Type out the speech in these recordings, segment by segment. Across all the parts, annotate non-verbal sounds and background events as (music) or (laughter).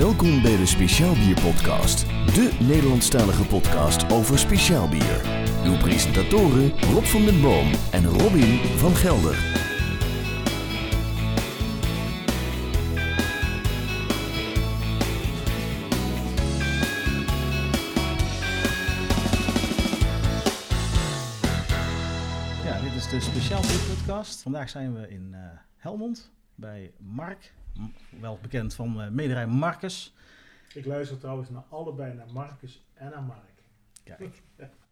Welkom bij de Speciaal Bier Podcast, de Nederlandstalige podcast over speciaal bier. Uw presentatoren Rob van den Boom en Robin van Gelder. Ja, dit is de Speciaal Bier Podcast. Vandaag zijn we in eh, Helmond bij Mark, wel bekend van uh, mederij Marcus. Ik luister trouwens naar allebei, naar Marcus en naar Mark. Kijk,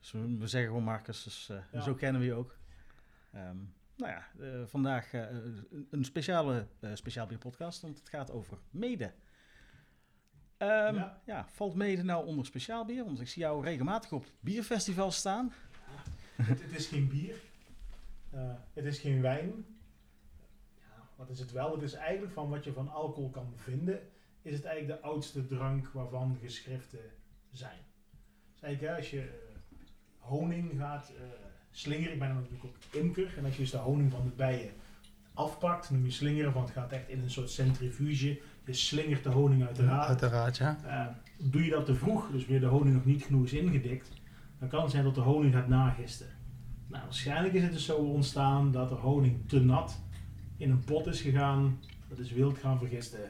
dus we, zeggen gewoon Marcus, dus eh, Ja. zo kennen we je ook. Ehm, nou ja, eh, vandaag eh, een- speciale eh, Speciaal Bier Podcast, want het gaat over mede. Ehm, ja. Ja. valt mede nou onder speciaal bier? Want ik zie jou regelmatig op bierfestivals staan. het, het is geen bier. Eh, het is geen wijn. Wat is het wel? Het is eigenlijk van wat je van alcohol kan vinden, is het eigenlijk de oudste drank waarvan geschriften zijn. Dus eigenlijk hè, als je eh, honing gaat eh, slingeren, ik ben natuurlijk ook imker, en als je dus de honing van de bijen afpakt, noem je slingeren, want het gaat echt in een soort centrifuge. Je slingert de honing uit de raad. Uiteraard, ja. Eh, doe je dat te vroeg, dus weer de honing nog niet genoeg is ingedikt, dan kan het zijn dat de honing gaat nagisten. Nou, waarschijnlijk is het dus zo ontstaan dat de honing te nat in een pot is gegaan, dat is wild gaan vergisten.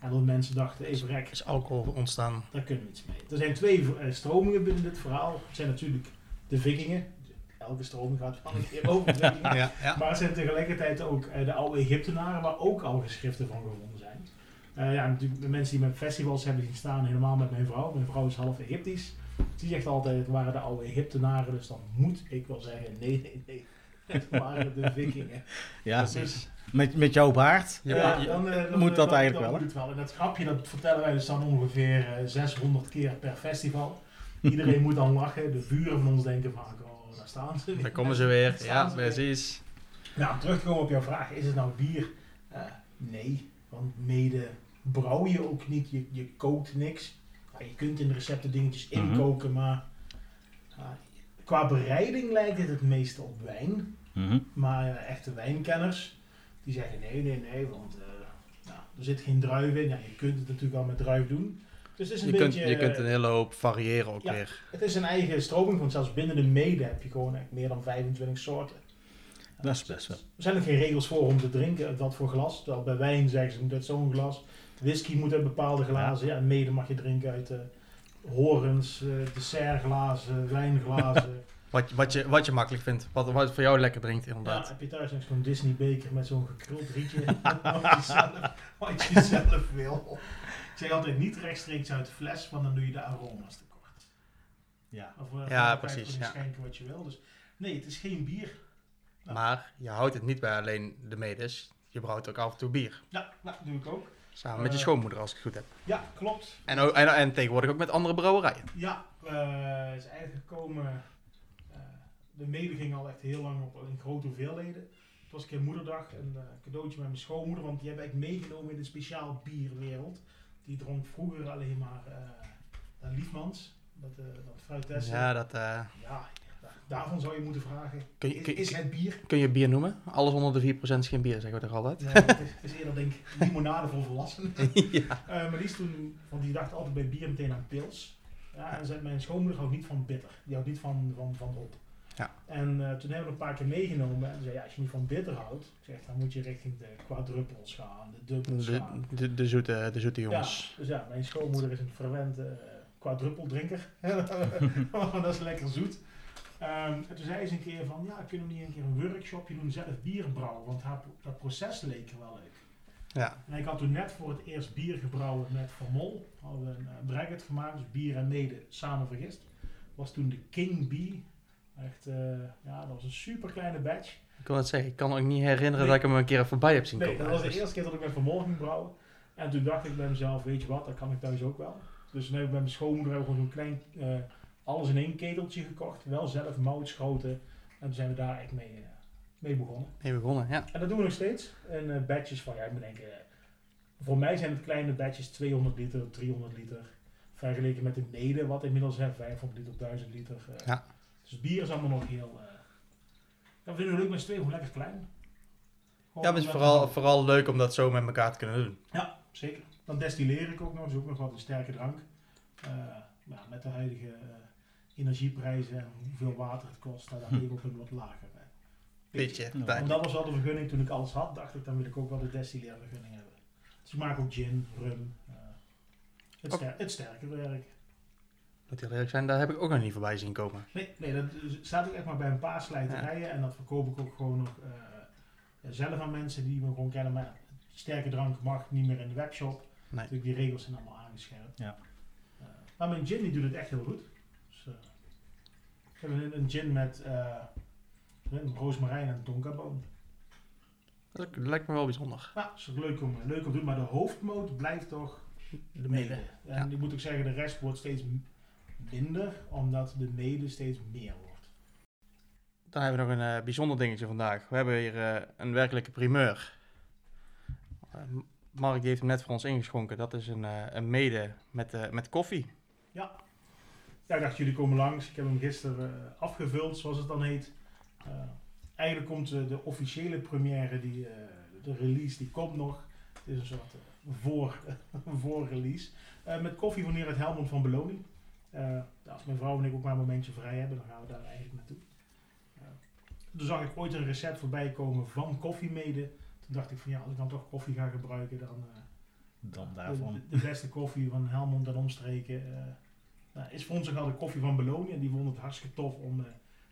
En dat mensen dachten, even rek, Is alcohol ontstaan. daar kunnen we iets mee. Er zijn twee eh, stromingen binnen dit verhaal. Het zijn natuurlijk de vikingen. Elke stroming gaat wel een keer over de (laughs) vikingen. Ja, ja. Maar het zijn tegelijkertijd ook eh, de oude Egyptenaren, waar ook al geschriften van gevonden zijn. Eh, ja, natuurlijk de mensen die met festivals hebben zien staan, helemaal met mijn vrouw. Mijn vrouw is half Egyptisch. Die zegt altijd, het waren de oude Egyptenaren, dus dan moet ik wel zeggen, nee, nee, nee. Het waren de vikingen. Ja, Dus, met, met jouw baard. Ja, ja, je- dan, eh, dan, moet eh, dat dan- eigenlijk dan wel, moet het wel. En dat grapje, dat vertellen wij dus dan ongeveer eh, 600 keer per festival. Iedereen moet dan lachen. De buren van ons denken van, oh, daar staan ze. Daar komen ze weer. Ja, weer. precies. Nou, om terug te komen op jouw vraag, is het nou bier? Eh, nee, want mede brouw je ook niet, je, je kookt niks. Ja, je kunt in de recepten dingetjes Mhm. inkoken, maar qua bereiding lijkt het het meeste op wijn. Mhm. Maar eh, echte wijnkenners, die zeggen nee, nee, nee, want eh, nou, er zit geen druif in. Ja, je kunt het natuurlijk wel met druif doen. Dus het is een Je kunt, beetje... je kunt een hele hoop variëren ook Ja. weer. Het is een eigen stroming, want zelfs binnen de mede heb je gewoon echt meer dan 25 soorten. Dat is best wel. Er zijn ook geen regels voor om te drinken wat voor glas. Terwijl bij wijn zeggen ze moet uit zo'n glas. Whisky moet uit bepaalde glazen. Ja, en mede mag je drinken uit eh horens, eh dessertglazen, wijnglazen. (laughs) Wat, je- wat, je, wat je makkelijk vindt. Wat, wat voor jou lekker drinkt, ja, inderdaad. heb je thuis nog zo'n Disney beker met zo'n gekruld rietje. (laughs) wat, je zelf, wat je zelf wil. Ik zeg altijd niet rechtstreeks uit de fles, want dan doe je de aroma's tekort. Ja. Of, eh, Ja, precies, ja. schenken wat je wil. Dus nee, het is geen bier. Ja. Maar je houdt het niet bij alleen de medes. Je brouwt ook af en toe bier. Ja, nou, doe ik ook. Samen met je Eh. schoonmoeder, als ik het goed heb. Ja, klopt. En, en, en tegenwoordig ook met andere brouwerijen. Ja, eh is eigenlijk gekomen. De mede ging al echt heel lang op in grote hoeveelheden. Het was een keer moederdag, een eh, cadeautje met mijn schoonmoeder, want die hebben ik meegenomen in de speciaal bierwereld. Die dronk vroeger alleen maar dat Liefmans, dat, eh dat fruitessen. Ja, dat, Ja, da- daarvan zou je moeten vragen, Kun je- is, kun je- is het bier? kun je bier noemen? Alles onder de 4% is geen bier, zeggen we toch altijd? Nee, het is, eerder denk ik limonade voor volwassenen. (laughs) ja. Maar die is toen, want die dacht altijd bij bier meteen aan pils. Ja, en zei, mijn schoonmoeder houdt niet van bitter. Die houdt niet van, van, van op. Ja. En eh, toen hebben we een paar keer meegenomen. En zei, ja, als je niet van bitter houdt, ik zeg, dan moet je richting de quadruppels gaan, de dubbels De, gaan. de, de, zoete, de zoete Ja, jongens. dus ja, mijn schoonmoeder is een verwende uh, quadruppeldrinker. (laughs) dat is lekker zoet. Ehm, en toen zei ze een keer van, ja, kunnen we niet een keer een workshopje doen, zelf bier brouwen? Want haar, dat proces leek er wel leuk. Ja. En ik had toen net voor het eerst bier gebrouwen met Van Mol. Hadden we een uh, bracket gemaakt, dus bier en mede samen vergist. Was toen de King Bee. Echt, uh, ja, dat was een super kleine batch. Ik wil het zeggen, ik kan me ook niet herinneren Nee. dat ik hem een keer voorbij heb zien Nee, komen. dat was de eerste keer dat ik met ging brouwen. En toen dacht ik bij mezelf, weet je wat, dat kan ik thuis ook wel. Dus toen heb ik bij mijn schoonmoeder gewoon zo'n klein, uh, alles in één keteltje gekocht. Wel zelf mout schoten. En toen zijn we daar echt mee, uh, mee begonnen. Mee begonnen, ja. En dat doen we nog steeds. En batches van, ja, ik denken, voor mij zijn het kleine batches 200 liter, 300 liter. Vergeleken met de mede, wat inmiddels hè, 500 liter, 1000 liter. Ja. Dus bier is allemaal nog heel... Uh, dat vinden we leuk met z'n tweeën, gewoon lekker klein. Gewoon Ja, maar het is vooral, vooral leuk om dat zo met elkaar te kunnen doen. Ja, zeker. Dan destilleer ik ook nog, is ook nog wat een sterke drank. Eh, ja, met de huidige eh, energieprijzen en hoeveel water het kost, daar lig ik op een wat lager. eh, Beetje. Ja. Want dat was wel de vergunning toen ik alles had, dacht ik, dan wil ik ook wel de destilleervergunning hebben. Dus ik maak ook gin, rum, eh, het, het sterke werk. Moet heel eerlijk zijn, daar heb ik ook nog niet voorbij zien komen. Nee, nee, dat staat ook echt maar bij een paar slijterijen en dat verkoop ik ook gewoon nog eh, zelf aan mensen die me gewoon kennen. Maar sterke drank mag niet meer in de webshop. Nee. Natuurlijk, die regels zijn allemaal aangescherpt. Ja. Eh, maar mijn gin die doet het echt heel goed. Dus, eh, ik heb een, een gin met eh een roosmarijn en tonkaboon. Dat lijkt me wel bijzonder. Ja, dat is ook leuk om, leuk om te doen, maar de hoofdmoot blijft toch De mede. En Ja. ik moet ook zeggen, de rest wordt steeds minder, omdat de mede steeds meer wordt. Dan hebben we nog een eh, bijzonder dingetje vandaag. We hebben hier eh, een werkelijke primeur. Eh, Mark die heeft hem net voor ons ingeschonken. Dat is een, een mede met, met koffie. Ja, ik dacht jullie komen langs. Ik heb hem gisteren afgevuld, zoals het dan heet. Eigenlijk komt de officiële première, die, de release, die komt nog. Het is een soort voor, (laughs) voor-release. Eh, met koffie van hier uit Helmond van Beloning. Eh, als mijn vrouw en ik ook maar een momentje vrij hebben, dan gaan we daar eigenlijk naartoe. Eh, toen zag ik ooit een recept voorbij komen van koffiemede. Toen dacht ik van ja, als ik dan toch koffie ga gebruiken, dan... eh, Dan de, daarvan. de, de beste koffie van Helmond en omstreken. nou, is voor ons ook al de koffie van Beloning. En die vonden het hartstikke tof om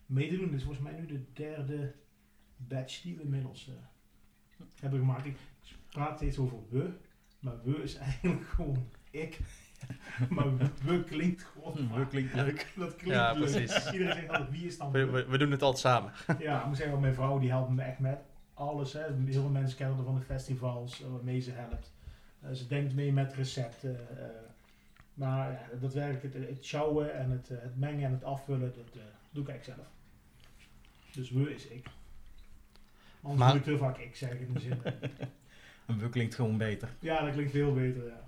mee te doen. Dit is volgens mij nu de derde batch die we inmiddels hebben gemaakt. Ik praat steeds over we. Maar we is (laughs) eigenlijk gewoon ik. (laughs) maar we klinkt gewoon. We klinkt leuk. Dat klinkt Ja, leuk. precies. Iedereen zegt altijd wie is dan We, we? we, we doen het altijd samen. (laughs) Ja, ik moet zeggen, mijn vrouw die helpt me echt met alles. Hè. Heel veel mensen kennen van de festivals, eh, waarmee ze helpt. Eh, ze denkt mee met recepten. eh, maar ja, dat werk, het, het sjouwen en het, het mengen en het afvullen, dat doe ik eigenlijk zelf. Dus we is ik. Anders Maar- moet ik te vaak ik zeggen in de zin. (laughs) En we klinkt gewoon beter. ja, dat klinkt veel beter, ja.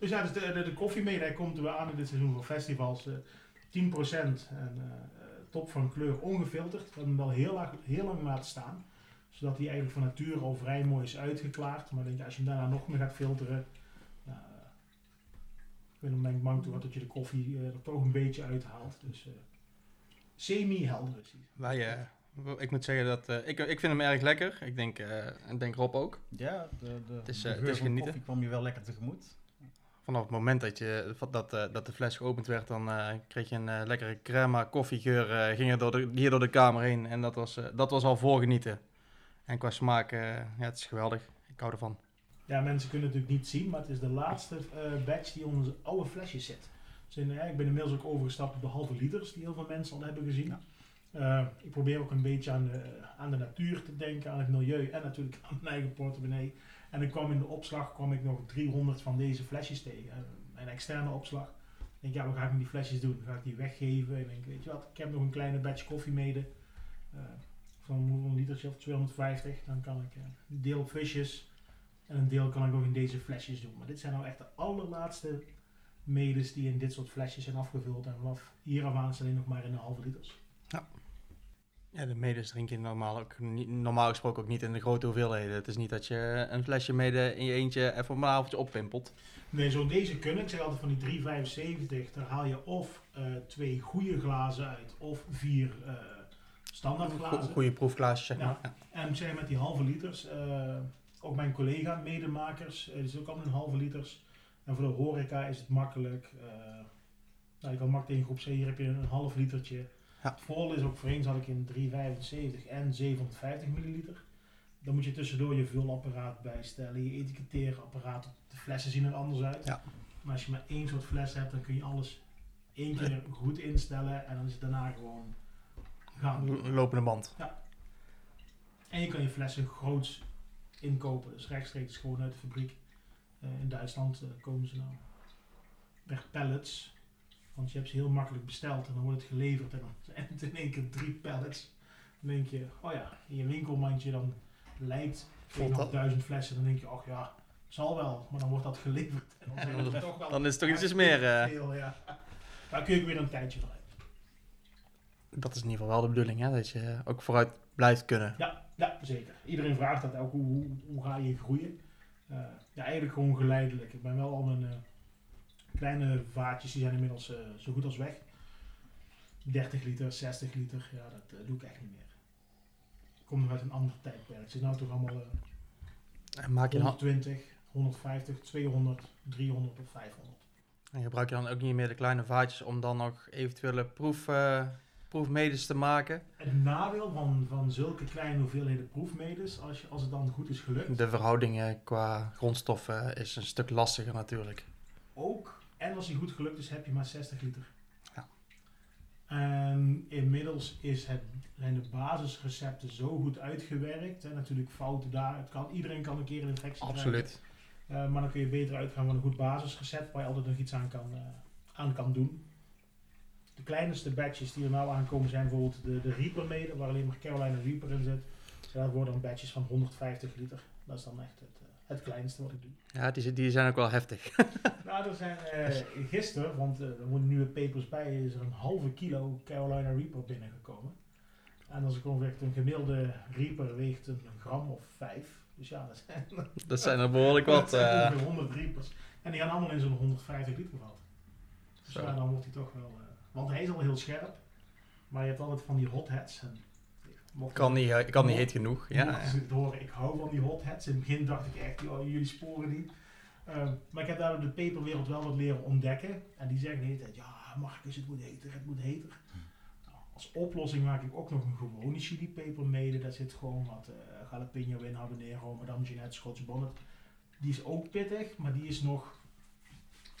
Dus ja, dus de, de, de koffie mee, daar komt er aan in dit seizoen van festivals. eh 10% en eh, eh, top van kleur ongefilterd. We hebben hem wel heel, lang- heel lang laten staan. Zodat hij eigenlijk van nature al vrij mooi is uitgeklaard. Maar denk je, als je hem daarna nog meer gaat filteren. nou, eh, ik ben er bang toe dat je de koffie eh, er toch een beetje uithaalt. Dus eh, semi-helder is hij. Wij, eh, w- ik moet zeggen dat eh, ik, ik vind hem erg lekker. Ik denk, eh, ik denk Rob ook. Ja, de, de, Het is, de eh, geur het is van genieten. koffie kwam je wel lekker tegemoet. Vanaf het moment dat, je, dat, eh, dat de fles geopend werd, dan eh, kreeg je een eh, lekkere crema koffiegeur. ging er door de, hier door de kamer heen. En dat was, dat was al voorgenieten. En qua smaak, ja, het is geweldig. Ik hou ervan. Ja, mensen kunnen het natuurlijk niet zien, maar het is de laatste batch die onder onze oude flesjes zit. Dus in, ik ben inmiddels ook overgestapt op de halve liters, die heel veel mensen al hebben gezien. Ja. Ik probeer ook een beetje aan de, aan de natuur te denken, aan het milieu en natuurlijk aan mijn eigen portemonnee. En ik kwam in de opslag kwam ik nog 300 van deze flesjes tegen. Een externe opslag. Ik denk, ja, wat ga ik met die flesjes doen? Ga ik die weggeven? En ik denk, weet je wat, ik heb nog een kleine batch koffie mede. Eh, van een litertje of 250. Dan kan ik eh, een deel op. En een deel kan ik ook in deze flesjes doen. Maar dit zijn nou echt de allerlaatste medes die in dit soort flesjes zijn afgevuld. En vanaf hier af aan het alleen nog maar in de halve liters. Ja, de medes drink je normaal, ook niet, normaal gesproken ook niet in de grote hoeveelheden. Het is niet dat je een flesje mede in je eentje even een avondje oppimpelt. Nee, zo deze kunnen. Ik zeg altijd van die 3,75. Daar haal je of eh, twee goede glazen uit. Of vier eh, standaard glazen. Goede proefglaasjes, zeg maar. Ja. En ik zeg met die halve liters, eh, ook mijn collega, medemakers, die is ook al een halve liters. En voor de horeca is het makkelijk. nou, je kan makkelijk in groep C, hier heb je een half litertje. Ja. Het vol is ook voorheen zat ik in 3,75 en 750 milliliter. Dan moet je tussendoor je vulapparaat bijstellen, je etiketteerapparaat. De flessen zien er anders uit. Ja. Maar als je maar één soort fles hebt, dan kun je alles één keer goed instellen en dan is het daarna gewoon gaan. Lopende band. En je kan je flessen groots inkopen. Dus rechtstreeks gewoon uit de fabriek. Eh, in Duitsland eh, komen ze nou per pallets. Want je hebt ze heel makkelijk besteld en dan wordt het geleverd. En dan (laughs) zijn het in één keer drie pallets. Dan denk je, oh ja, in je winkelmandje dan lijkt Voelt dat? 2.500 flessen. Dan denk je, ach ja, zal wel. Maar dan wordt dat geleverd. En dan, zijn het er (laughs) toch wel Dan is het toch ietsjes meer. eh, veel, ja. Daar kun je ook weer een tijdje van dat is in ieder geval wel de bedoeling, hè? dat je ook vooruit blijft kunnen. Ja, ja, zeker. Iedereen vraagt dat ook, hoe, hoe, hoe ga je groeien? Eh, ja, eigenlijk gewoon geleidelijk. Ik ben wel al mijn eh, kleine vaatjes, die zijn inmiddels eh, zo goed als weg. 30 liter, 60 liter, ja, dat eh, doe ik echt niet meer. Ik kom nog uit een ander tijdperk. Het is nou toch allemaal eh, En maak je dan, 120, 150, 200, 300 of 500. en gebruik je dan ook niet meer de kleine vaatjes om dan nog eventuele proef, eh, proefmedes te maken? Het nadeel van, van zulke kleine hoeveelheden proefmedes, als, je, als het dan goed is gelukt, De verhoudingen qua grondstoffen is een stuk lastiger natuurlijk. ook, en als die goed gelukt is, heb je maar 60 liter. Ja. En inmiddels is het, zijn de basisrecepten zo goed uitgewerkt. En natuurlijk fouten daar. Het kan, iedereen kan een keer een infectie krijgen. Absoluut. Eh, maar dan kun je beter uitgaan van een goed basisrecept waar je altijd nog iets aan kan, eh, aan kan doen. De kleinste batches die er nou aankomen zijn bijvoorbeeld de, de Reaper mede, waar alleen maar Carolina Reaper in zit. Daar worden dan batches van 150 liter. Dat is dan echt het, het kleinste wat ik doe. Ja, die, die zijn ook wel heftig. (laughs) Nou, er zijn eh, gisteren, want eh, er worden nieuwe papers bij, is er een halve kilo Carolina Reaper binnengekomen. En als ik ongeveer een gemiddelde Reaper weegt een gram of vijf. Dus ja, dat zijn, (laughs) Dat zijn er behoorlijk wat. (laughs) dat zijn eh, ongeveer 100 Reapers. En die gaan allemaal in zo'n 150 liter vat. Dus ja, dan wordt hij toch wel... want hij is al heel scherp. Maar je hebt altijd van die hot heads. En, kan niet, eh, kan niet heet genoeg. Ja, horen, ik hou van die hot heads. In het begin dacht ik echt, jullie sporen die. Ehm, maar ik heb daar de peperwereld wel wat leren ontdekken. En die zeggen de hele tijd, ja Marcus, het moet heter, het moet heter. Nou, als oplossing maak ik ook nog een gewone chili peper mede. Daar zit gewoon wat eh jalapeno in, habanero, madame Jeanette, Schotse bonnet. Die is ook pittig, maar die is nog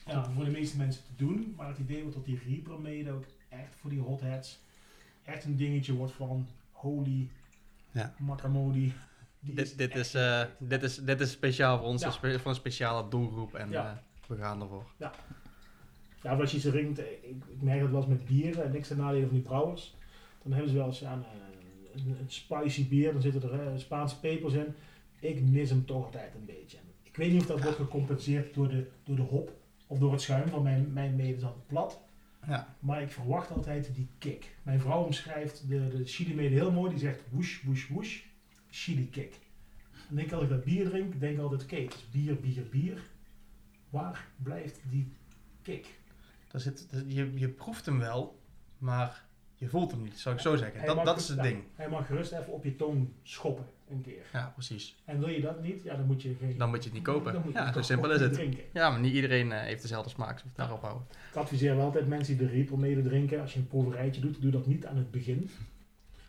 ja, voor de meeste mensen te doen. Maar het idee wordt dat die Reaper mede ook echt voor die hot heads echt een dingetje wordt van holy, Ja. makamodi. Die dit, dit, is, eh, dit, is, dit is speciaal voor ons, Ja. spe- voor een speciale doelgroep en Ja. eh, we gaan ervoor. Ja, als je ze ringt, eh, ik, ik merk dat wel eens met bieren, en niks ten nadele van die brouwers. Dan hebben ze wel eens ja, een, een, een spicy bier, dan zitten er eh, Spaanse pepers in. Ik mis hem toch altijd een beetje. Ik weet niet of dat wordt gecompenseerd door de, door de hop of door het schuim, van mijn, mijn mede is altijd plat. Ja. Maar ik verwacht altijd die kick. Mijn vrouw omschrijft de, de chili mede heel mooi, die zegt woesh, woesh, woesh, chili kick. En denk als ik dat bier drink, denk ik altijd, oké, het is bier, bier, bier. Waar blijft die kick? Daar zit, je, je proeft hem wel, maar je voelt hem niet, zou ik zo zeggen. Hij Dat, dat is het ja, ding. Hij mag gerust even op je tong schoppen een keer. Ja, precies. En wil je dat niet, ja, dan moet je geen. Dan moet je het niet kopen. (laughs) dan moet je Ja, zo simpel is het. Drinken. Ja, maar niet iedereen eh, heeft dezelfde smaak, dus daarop houden. Ik adviseer wel altijd mensen die de Reaper mede drinken. Als je een proeverijtje doet, doe dat niet aan het begin.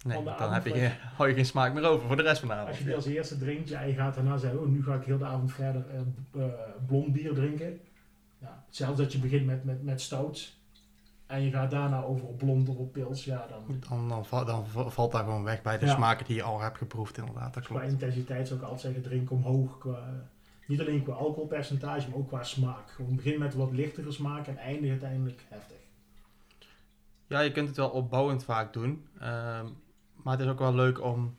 Nee, dan heb je, (laughs) hou je geen smaak meer over voor de rest van de avond. Als je die als eerste drinkt, ja, je gaat daarna zeggen, oh, nu ga ik heel de avond verder eh, eh, blond bier drinken. Ja, zelfs dat je begint met, met, met stouts. En je gaat daarna over op blond of op pils, ja, dan Dan, dan, dan va- valt daar gewoon weg bij de Ja. smaken die je al hebt geproefd, inderdaad. Dat qua klopt. intensiteit zou ik altijd zeggen, drink omhoog. Qua, niet alleen qua alcoholpercentage, maar ook qua smaak. Gewoon begin met wat lichtere smaak en eindig uiteindelijk heftig. Ja, je kunt het wel opbouwend vaak doen. ehm, maar het is ook wel leuk om,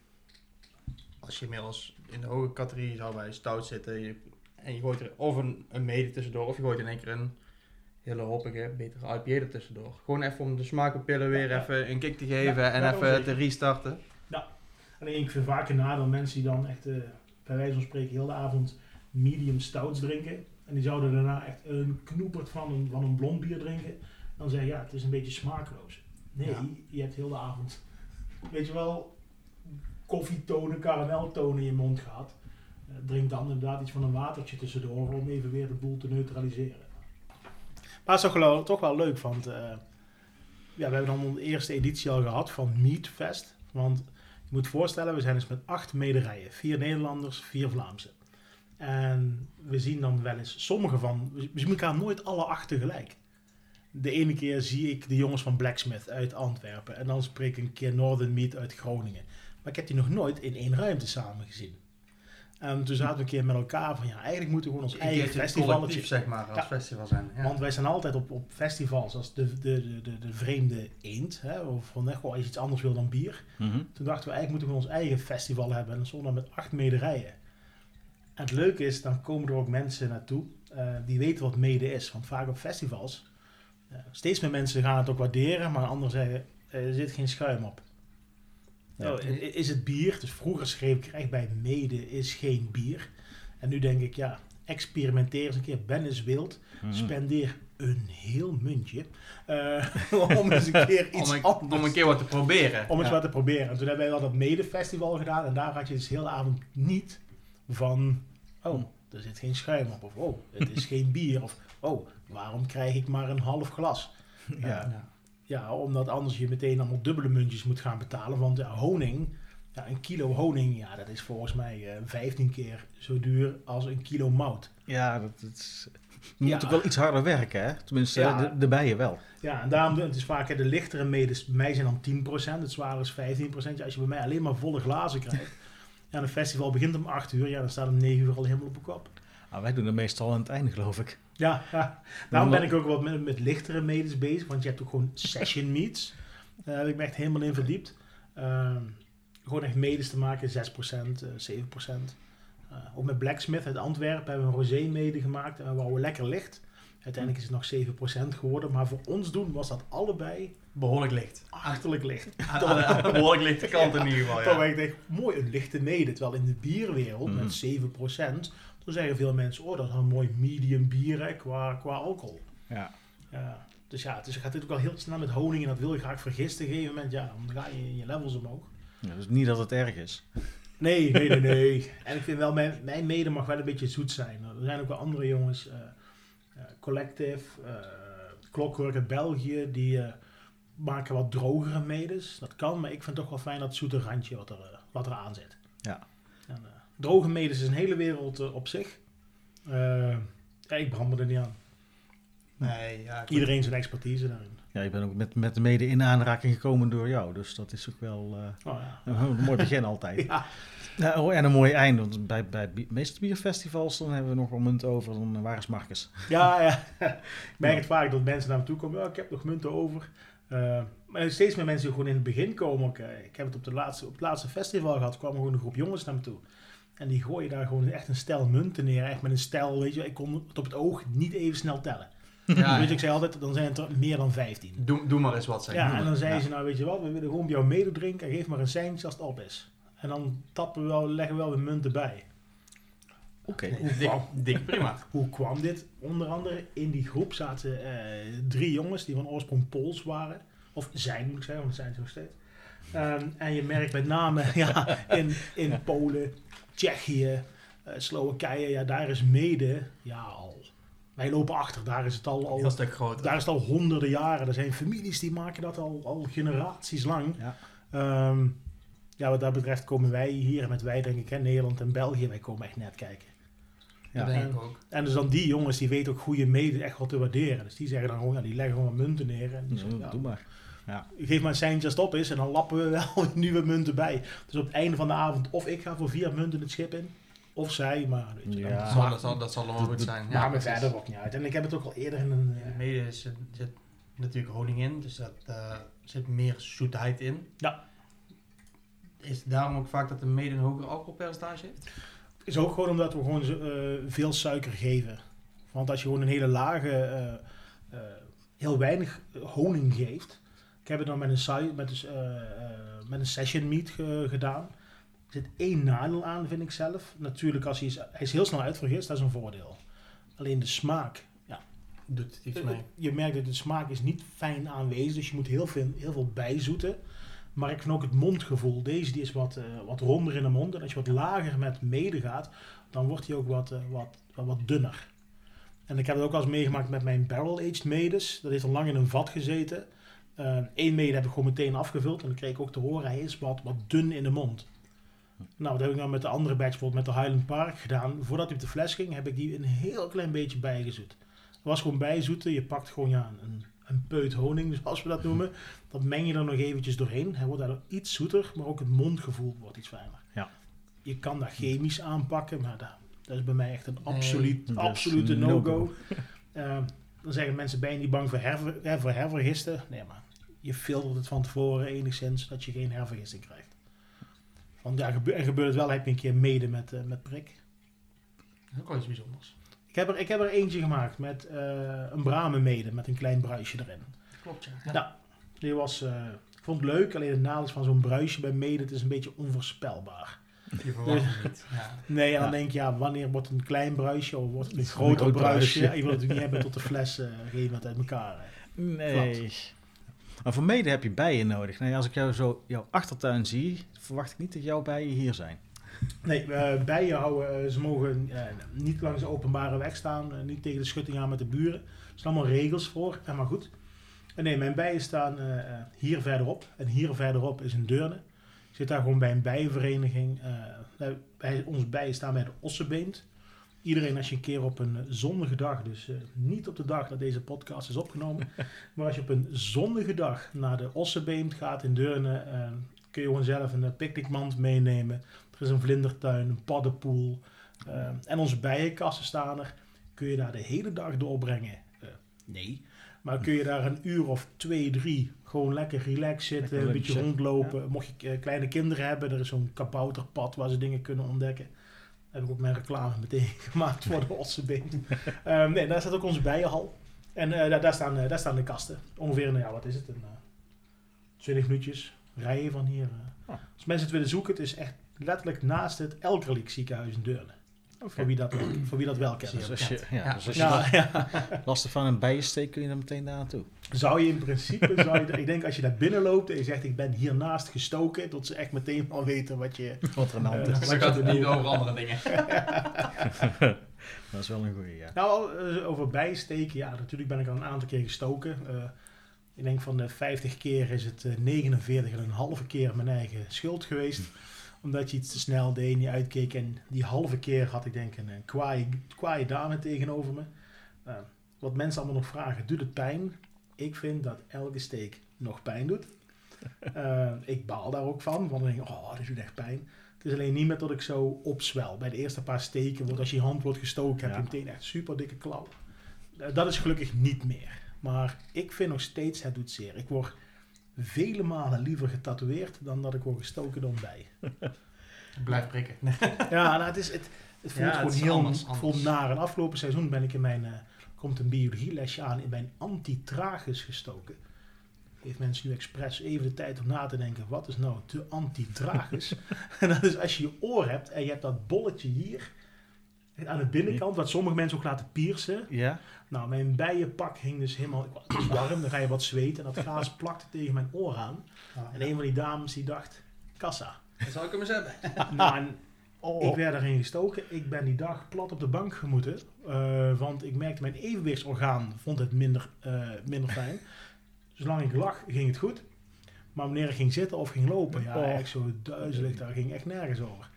als je inmiddels in de hoge categorie zou bij stout zitten, je- en je gooit er of een, een mede tussendoor, of je gooit in één keer een hele hoppige, betere IPA er tussendoor. Gewoon even om de smakenpillen weer Ja, ja. even een kick te geven Ja, en even te restarten. Alleen ik vind vaak een nadeel mensen die dan echt, eh, bij wijze van spreken, heel de avond medium stouts drinken. En die zouden daarna echt een knoepert van een, van een blond bier drinken. Dan zeg je, ja, het is een beetje smaakloos. Nee, Ja. je hebt heel de avond, weet je wel, koffietonen, karameltonen in je mond gehad. Eh, drink dan inderdaad iets van een watertje tussendoor om even weer de boel te neutraliseren. Maar het is toch toch wel leuk, want eh, ja, we hebben dan de eerste editie al gehad van Meat Fest. Want je moet voorstellen, we zijn dus met acht mederijen. Vier Nederlanders, vier Vlaamse. En we zien dan wel eens sommige van... We zien elkaar nooit alle acht tegelijk. De ene keer zie ik de jongens van Blacksmith uit Antwerpen. En dan spreek ik een keer Northern Meat uit Groningen. Maar ik heb die nog nooit in één ruimte samen gezien. En toen zaten we een keer met elkaar van... Ja, eigenlijk moeten we gewoon ons eigen collectief, zeg maar, als Ja. festival zijn. Ja. Want wij zijn altijd op, op festivals als de, de, de, de, de vreemde eend. Hè, of van, hè, gewoon als je iets anders wil dan bier. Mhm. Toen dachten we eigenlijk moeten we ons eigen festival hebben. En dan stonden we met acht mederijen. En het leuke is, dan komen er ook mensen naartoe eh, die weten wat mede is. Want vaak op festivals, eh, steeds meer mensen gaan het ook waarderen. Maar anderen zeggen, eh, er zit geen schuim op. Ja. Oh, is het bier? Dus vroeger schreef ik echt bij, mede is geen bier. En nu denk ik, ja, experimenteer eens een keer. Ben eens wild. Mhm. Spendeer een heel muntje. eh, (laughs) om eens een keer (laughs) iets Om een, anders om een keer wat te proberen. om eens Ja. wat te proberen. En toen hebben wij wel dat medefestival gedaan. En daar had je dus de hele avond niet van... Oh, er zit geen schuim op. Of oh, het is (laughs) geen bier. Of oh, waarom krijg ik maar een half glas? Ja. Ja. Ja, omdat anders je meteen allemaal dubbele muntjes moet gaan betalen. Want ja, honing, ja, een kilo honing, ja, dat is volgens mij eh 15 keer zo duur als een kilo mout. Ja, dat, dat is... Je moet Ja. ook wel iets harder werken, hè? Tenminste, Ja. de, de bijen wel. Ja, en daarom het is vaak de lichtere medes, bij mij zijn dan 10%, het zware is 15%. Ja, als je bij mij alleen maar volle glazen krijgt. Ja, een festival begint om 8 uur, ja, dan staat om 9 uur al helemaal op de kop. Nou, wij doen het meestal aan het einde, geloof ik. Ja, ja. daarom ben ik ook wat met, met lichtere medes bezig, want je hebt ook gewoon session meets. Daar heb ik me echt helemaal in verdiept. Ehm, gewoon echt medes te maken, 6%, eh 7%. Eh, ook met Blacksmith uit Antwerpen hebben we een rosé mede gemaakt en we wouden lekker licht. Uiteindelijk is het nog 7% geworden, maar voor ons doen was dat allebei Behoorlijk licht. achterlijk licht. (laughs) Behoorlijk lichte kant in ieder geval, Toch ja. ik denk, mooi een lichte mede. Terwijl in de bierwereld Mhm. met 7%, dan zeggen veel mensen, oh dat is een mooi medium bier hè, qua, qua alcohol. Ja. Ja, dus ja, het is, gaat dit ook wel heel snel met honing en dat wil je graag vergisten. Op een gegeven moment, ja, dan ga je je levels omhoog. ja. Dus niet dat het erg is. Nee, nee, nee, nee. (laughs) En ik vind wel, mijn, mijn mede mag wel een beetje zoet zijn. Er zijn ook wel andere jongens, eh eh, Collective, eh Clockwork uit België, die maken wat drogere medes. Dat kan, maar ik vind het toch wel fijn dat zoete randje wat er, wat er aan zit. Ja. Droge medes is een hele wereld eh, op zich. Eh, ja, ik brand me er niet aan. Nee, ja. Iedereen zijn expertise daarin. Ja, ik ben ook met, met de mede in aanraking gekomen door jou. Dus dat is ook wel eh, Oh, ja. een mooi begin altijd. (laughs) Ja, Ja, oh, en een mooi einde. Want bij, bij de meeste bierfestivals dan hebben we nog wel munt over. Dan waar is Marcus? Ja, ja. (laughs) (laughs) ik merk het vaak dat mensen naar me toe komen. Ja, ik heb nog munten over. Eh, maar steeds meer mensen die gewoon in het begin komen. ook, ik heb het op, de laatste, op het laatste festival gehad. kwamen gewoon een groep jongens naar me toe. En die gooien daar gewoon echt een stel munten neer. Echt met een stel, weet je. Ik kon het op het oog niet even snel tellen. Ja, Weet je, ik zei altijd, dan zijn het er meer dan 15. doe, doe maar eens wat, zeg. Ja, Doe en dan zei Ja. ze, nou weet je wat, we willen gewoon bij jou mede drinken. En geef maar een seintje als het op is. En dan tappen we wel, leggen we wel de munten bij. Oké. Hoe Dik, prima. (laughs) Hoe kwam dit? Onder andere in die groep zaten eh, drie jongens die van oorsprong Pools waren. Of zijn, moet ik zeggen, want zijn ze nog steeds. Ehm, en je merkt met name (laughs) ja, in, in Polen, Tsjechië, eh, Slowakije, ja, daar is mede, ja, al. Wij lopen achter, daar is het al, al stuk groter. daar is het al honderden jaren. Er zijn families die maken dat al, al generaties lang. Ja. Ehm, ja, wat dat betreft komen wij hier, met wij denk ik, hè, Nederland en België, wij komen echt net kijken. Ja. dat denk en- ik ook. En dus dan die jongens, die weten ook goede mede echt wel te waarderen. Dus die zeggen dan gewoon, ja, die leggen gewoon wat munten neer. En die Ja, zeggen, ja, Doe maar. Geef maar een seintje als het op is en dan lappen we wel (laughs) nieuwe munten bij. Dus op het einde van de avond, of ik ga voor vier munten het schip in, of zij, maar weet je, Ja. dan Dat zal, dat, zal, dat zal allemaal goed zijn. me precies. verder ook niet uit. En ik heb het ook al eerder in een... Mede zit, zit natuurlijk honing in, dus dat eh, zit meer zoetheid in. Ja. Is het daarom ook vaak dat de mede een hoger alcoholpercentage heeft? is ook gewoon omdat we gewoon eh, veel suiker geven. Want als je gewoon een hele lage, eh, eh, heel weinig honing geeft. Ik heb het dan met een, met een, eh, eh, met een session meat ge- gedaan. Er zit één nadeel aan, vind ik zelf. Natuurlijk, als hij, is, hij is heel snel uitvergist, dat is een voordeel. Alleen de smaak. Ja, Doet het iets Eh, mee? Je merkt dat de smaak is niet fijn aanwezig, dus je moet heel veel, heel veel bijzoeten. Maar ik vind ook het mondgevoel. Deze die is wat, wat ronder in de mond. En als je wat lager met mede gaat, dan wordt hij ook wat, wat, wat, wat dunner. En ik heb het ook wel eens meegemaakt met mijn barrel-aged medes. Dat heeft al lang in een vat gezeten. Eén mede heb ik gewoon meteen afgevuld. En dan kreeg ik ook te horen, hij is wat, wat dun in de mond. Nou, dat heb ik nou met de andere batch, bijvoorbeeld met de Highland Park gedaan. Voordat hij op de fles ging, heb ik die een heel klein beetje bijgezoet. Het was gewoon bijzoeten. Je pakt gewoon ja, een, een peut honing, (laughs) zoals we dat noemen. Dat meng je er nog eventjes doorheen. Hij wordt daardoor iets zoeter, maar ook het mondgevoel wordt iets fijner. Ja. Je kan dat chemisch aanpakken, maar dat, dat is bij mij echt een absoluut, absolute een no-go. no-go. Eh, dan zeggen mensen, ben je niet bang voor, herver, voor hervergisten? Nee, maar je filtert het van tevoren enigszins, dat je geen hervergisting krijgt. Want ja, en gebeurt het wel, heb je een keer mede met, eh, met prik. Dat is ook wel iets bijzonders. Ik heb er, ik heb er eentje gemaakt met eh, een bramen mede, met een klein bruisje erin. Klopt, ja. Ja. Die was, eh, ik vond het leuk, alleen het nadeel is van zo'n bruisje bij mede, het is een beetje onvoorspelbaar. Je (laughs) verwacht het niet. Ja. Nee, en dan Ja. denk je, ja, wanneer wordt een klein bruisje of wordt het een groter groot bruisje? bruisje. Je wil het natuurlijk niet hebben tot de (laughs) fles op een gegeven moment uit elkaar. hè. Nee. Maar voor mede heb je bijen nodig. Nee, als ik jou zo jouw achtertuin zie, verwacht ik niet dat jouw bijen hier zijn. Nee, eh, bijen houden, eh, ze mogen eh, niet langs de openbare weg staan, niet tegen de schutting aan met de buren. Er zijn allemaal regels voor, en maar goed. En nee, mijn bijen staan hier verderop. En hier verderop is een Deurne. Ik zit daar gewoon bij een bijenvereniging. eh, wij- bij, onze bijen staan bij de Ossenbeent. Iedereen als je een keer op een zonnige dag, dus eh, niet op de dag dat deze podcast is opgenomen, (laughs) maar als je op een zonnige dag naar de Ossenbeent gaat in Deurne, eh, kun je gewoon zelf een picknickmand meenemen. Er is een vlindertuin, een paddenpoel en onze bijenkassen staan er. Kun je daar de hele dag doorbrengen? Nee. Maar kun je daar een uur of twee, drie gewoon lekker relaxed zitten, Lekker een beetje rondlopen. Mocht je eh, kleine kinderen hebben, er is zo'n kabouterpad waar ze dingen kunnen ontdekken. Daar heb ik ook mijn reclame meteen (laughs) gemaakt voor de Ossenbeen. Ehm nee, daar staat ook onze bijenhal. En eh, daar, daar, staan, eh, daar staan de kasten. Ongeveer, nou ja, wat is het? Een, eh 20 minuutjes rijden van hier. Oh. Als mensen het willen zoeken, het is echt letterlijk naast het Elkerlijk ziekenhuis in Deurne. Voor, wie dat, voor wie dat wel kent. Dus als je, ja, Ja. dus als je (laughs) van een bijensteek kun je dan meteen daar naartoe. Zou je in principe, zou je, ik denk als je daar binnen loopt en je zegt ik ben hiernaast gestoken, dat ze echt meteen al weten wat je... Wat er aan de hand Eh, is. Dan gaat het niet over andere dingen. (laughs) Dat is wel een goeie, ja. Nou, eh, over bijsteken, ja, natuurlijk ben ik al een aantal keer gestoken. Eh, ik denk van de 50 keer is het eh 49 en een halve keer mijn eigen schuld geweest. Omdat je iets te snel deed en je uitkeek. En die halve keer had ik denk een, een kwaaie, kwaaie dame tegenover me. Eh, wat mensen allemaal nog vragen, doet het pijn? Ik vind dat elke steek nog pijn doet. (laughs) Eh, ik baal daar ook van, want dan denk ik, oh, dit doet echt pijn. Het is alleen niet meer dat ik zo opzwel. Bij de eerste paar steken, wordt als je hand wordt gestoken, heb je meteen echt super dikke klauwen. Eh, dat is gelukkig niet meer. Maar ik vind nog steeds, het doet zeer. Ik word vele malen liever getatoeëerd dan dat ik word gestoken een bij. (laughs) Blijf prikken. Ja, nou, het, is, het, het voelt Ja, gewoon het heel anders, voelt anders. naar. En afgelopen seizoen ben ik in mijn, eh, komt een biologielesje aan, in mijn antitragus gestoken. Geeft mensen nu expres even de tijd om na te denken, wat is nou de antitragus? (laughs) (laughs) en dat is als je je oor hebt en je hebt dat bolletje hier, aan de binnenkant, wat sommige mensen ook laten piercen. Ja? Nou, mijn bijenpak hing dus helemaal, het was warm, dan ga je wat zweten en dat gaas (laughs) plakte tegen mijn oor aan. En een van die dames die dacht, kassa. Dan zou ik hem eens hebben. (laughs) Nou, en Oh. ik werd erin gestoken. Ik ben die dag plat op de bank gemoeten. eh, want ik merkte mijn evenwichtsorgaan vond het minder, eh, minder fijn. (laughs) Zolang ik lag, ging het goed. Maar wanneer ik ging zitten of ging lopen, ja, Oh. echt zo duizelig, daar ging echt nergens over.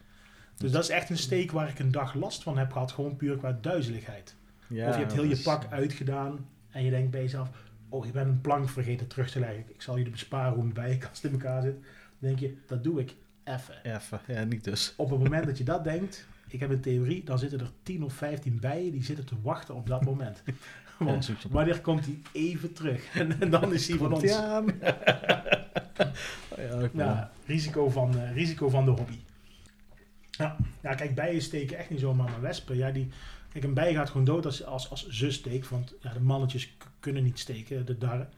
Dus dat is echt een steek waar ik een dag last van heb gehad, gewoon puur qua duizeligheid. Ja, of je hebt heel je pak uitgedaan en je denkt bij jezelf, oh, je bent een plank vergeten terug te leggen. Ik zal je besparen hoe een bijenkast in elkaar zit. Dan denk je, dat doe ik even. Even, ja, niet dus. Op het moment dat je dat denkt, ik heb een theorie, dan zitten er 10 of 15 bijen die zitten te wachten op dat moment. (laughs) Want wanneer komt hij even terug? En, (laughs) en dan is hij van ons. (laughs) Oh ja, ik. Ja, risico van, eh, risico van de hobby. Ja, ja, kijk, bijen steken echt niet zomaar, maar wespen, ja, die... Kijk, een bij gaat gewoon dood als, als, als ze steekt, want ja, de mannetjes kunnen niet steken, de darren.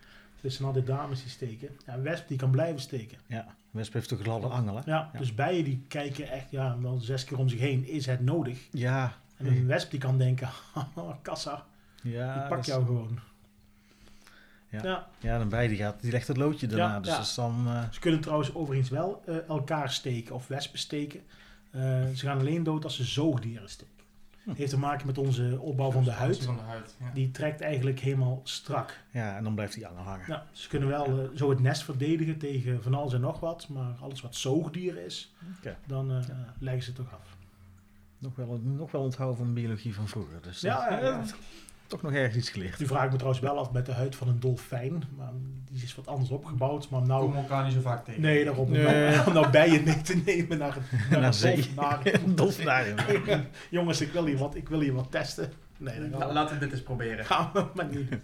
Dus zijn altijd dames die steken. Ja, een wesp die kan blijven steken. Ja, Wesp heeft toch gladde angel, hè? Ja, Ja. dus bijen die kijken echt ja, wel zes keer om zich heen, is het nodig? Ja. En een wesp die kan denken, (laughs) kassa, Ja, ik pak is- jou gewoon. Ja. Ja. Ja, dan bij die gaat, die legt het loodje daarna. Ja, dus ja. dan... eh, Ze kunnen trouwens overigens wel eh, elkaar steken of wespen steken. Eh, ze gaan alleen dood als ze zoogdieren steken. Hm. Heeft te maken met onze opbouw van de huid. Van de huid, ja. Die trekt eigenlijk helemaal strak. ja, en dan blijft die angel hangen. Ja, ze kunnen wel eh, zo het nest verdedigen tegen van alles en nog wat. Maar alles wat zoogdieren is, Oké. dan eh, leggen ze het toch af. Nog wel, nog wel onthouden van biologie van vroeger. Dus Ja, dat- ja, ja. Toch nog ergens iets geleerd. Nu vraag ik me trouwens wel af met de huid van een dolfijn. Maar die is wat anders opgebouwd. Maar nou, Komen elkaar niet zo vaak tegen. nee, daarom. Nee. Om, nou, nou bijen mee te nemen naar, het- naar, Naar (laughs) een zee. dolfinarium. (laughs) Jongens, ik wil hier wat, ik wil hier wat testen. Nee, La- gaan we, laten we dit eens proberen. gaan we (laughs) maar niet doen.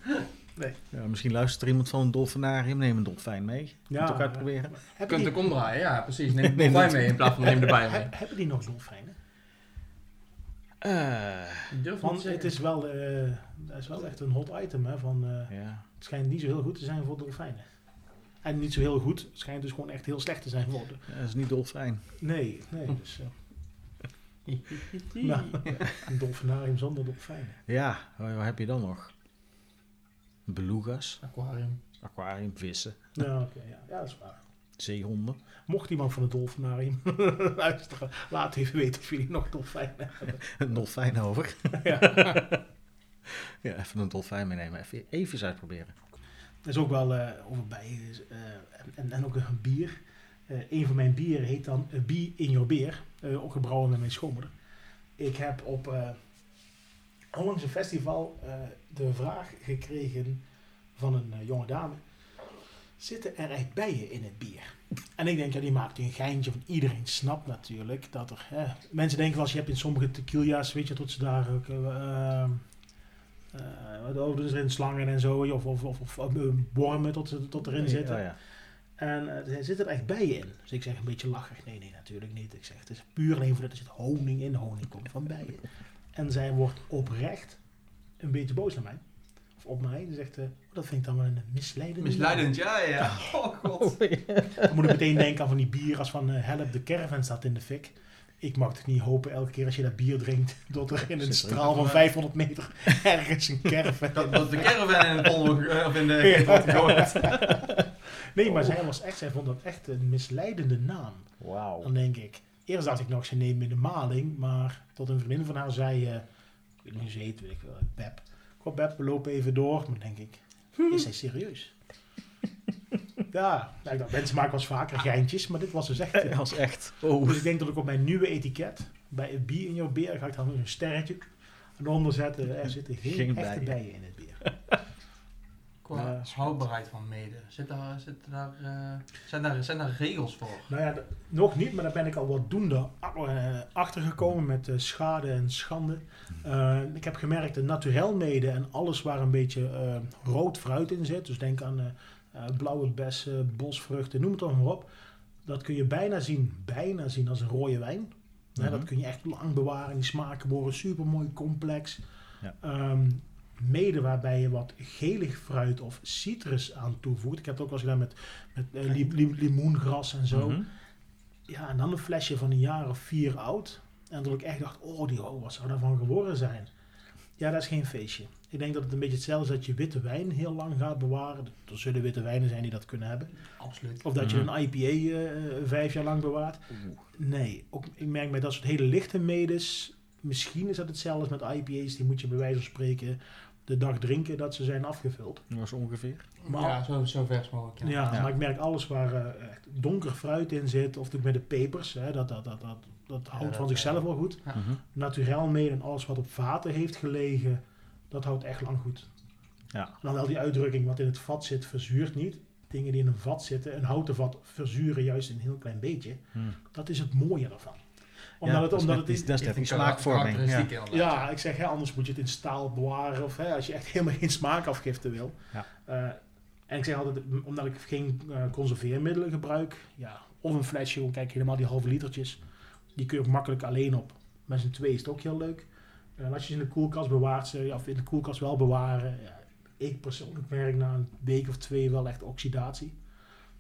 Ja, misschien luistert er iemand van een dolfinarium. Neem een dolfijn mee. Ja, Ja, toch ja. uitproberen. Je kunt die, ook omdraaien, ja precies. Neem Nee, de dolfijn mee in plaats van neem de bij mee. he- hebben die nog dolfijnen? Eh, te Want het is wel, eh, dat is wel echt een hot item. Hè, van, eh, ja. het schijnt niet zo heel goed te zijn voor dolfijnen. En niet zo heel goed. Het schijnt dus gewoon echt heel slecht te zijn voor de... dat is niet dolfijn. Nee, nee. Dus, eh, Nou, (laughs) een dolfinarium zonder dolfijnen. Ja, wat wat heb je dan nog? Beluga's, Aquarium. aquarium, vissen, Ja, oké, ja. ja, dat is waar. Zeehonden. Mocht iemand van het dolfinarium (laughs) luisteren, laat even weten of jullie nog dolfijnen hebben. (laughs) Een dolfijn over. (laughs) Ja. Ja, even een dolfijn meenemen. Even, even eens uitproberen. Er is ook wel eh over bij eh, en, en ook een bier. Eh, een van mijn bieren heet dan uh, Bie in Your Beer. ook gebrouwen met mijn schoonmoeder. Ik heb op onlangs een festival de vraag gekregen van een jonge dame. Zitten er echt bijen in het bier? En ik denk, ja, die maakt een geintje. Want iedereen snapt natuurlijk dat er... Hè, mensen denken wel, als je hebt in sommige tequila's, weet je, tot ze daar ook... eh, wat oh, zijn slangen en zo, of, of, of, of eh, wormen tot, ze- tot erin zitten. Oh, ja. En eh, er zitten er echt bijen in. Dus ik zeg een beetje lachig, nee, nee, natuurlijk niet. Ik zeg, het is puur alleen voor dat er zit honing in. Honing komt van bijen. En zij wordt oprecht een beetje boos naar mij. Of op mij. Ze zegt, eh, dat vind ik dan wel een misleidende Misleidend, ja, ja. Oh god. (laughs) Dan moet ik meteen denken aan van die bier als van eh, help, de caravan staat in de fik. Ik mag toch niet hopen elke keer als je dat bier drinkt, (laughs) dat er in een straal van 500 meter (laughs) ergens een caravan Dat, dat de caravan in de polder, eh, of in de gegooid. Nee, maar zij was echt, zij vond dat echt een misleidende naam. Wauw. Dan denk ik, eerst dacht ik nog, ze neemt me de maling, maar tot een vriendin van haar zei, eh, ik weet niet hoe ze heet, weet ik wel, Beb. Kom Beb, we lopen even door. Maar denk ik, is zij serieus? (laughs) ja, nou, mensen maken wel eens vaker geintjes, maar dit was dus echt... (laughs) Dat was echt. Oh. Dus ik denk dat ik op mijn nieuwe etiket, bij het bier in jouw beer, ga ik dan een sterretje en onder zetten, er (laughs) zitten geen, Geen echte bijen. bijen in het bier. Qua Ja. houdbaarheid van mede. Zit daar, zit daar, eh, zijn, daar, zijn daar regels voor? Nou ja, nog niet, maar daar ben ik al wat doende eh, achtergekomen met eh, schade en schande. Eh, ik heb gemerkt, de naturelmede en alles waar een beetje eh, rood fruit in zit, dus denk aan blauwe bessen, bosvruchten, noem het toch maar op. Dat kun je bijna zien, bijna zien als een rode wijn. Hè, Mhm. dat kun je echt lang bewaren, die smaken worden super mooi complex. Ja. Ehm, mede waarbij je wat gelig fruit of citrus aan toevoegt. Ik heb het ook wel eens gedaan met, met eh, li- li- limoengras en zo. Mhm. Ja, en dan een flesje van een jaar of vier oud. En dat ik echt dacht, oh, die, oh wat zou daarvan geworden zijn? Ja, dat is geen feestje. Ik denk dat het een beetje hetzelfde is dat je witte wijn heel lang gaat bewaren. Er zullen witte wijnen zijn die dat kunnen hebben. Absoluut. Of dat je Mhm. een IPA eh, vijf jaar lang bewaart. Nee, ook, ik merk bij dat soort hele lichte medes. Misschien is dat hetzelfde als met IPA's. Die moet je bij wijze van spreken de dag drinken dat ze zijn afgevuld. Dat was ongeveer. Maar- ja, zo, zo vers mogelijk. Ja, Ja. Ja. maar ik merk alles waar eh, echt donker fruit in zit. Of met de pepers. Hè, dat, dat, dat, dat, dat houdt dat, van zichzelf wel goed. Ja. Mhm. Naturel mee en alles wat op vaten heeft gelegen. Dat houdt echt lang goed. Ja. Dan wel die uitdrukking, wat in het vat zit, verzuurt niet. Dingen die in een vat zitten, een houten vat, verzuren juist een heel klein beetje. Mhm. Dat is het mooie ervan. Omdat Ja, het, dat is omdat het in- dat is smaakvorming. Ja. ik zeg, hè, anders moet je het in staal bewaren. Of hè, als je echt (laughs) helemaal geen smaakafgifte wil. Ja. Eh, en ik zeg altijd, omdat ik geen eh, conserveermiddelen gebruik. Ja, of een flesje, kijk helemaal die halve litertjes. Die kun je ook makkelijk alleen op. Met z'n twee is het ook heel leuk. Eh, en als je ze in de koelkast bewaart, ze, ja, of in de koelkast wel bewaren. Ja, ik persoonlijk merk na een week of twee wel echt oxidatie.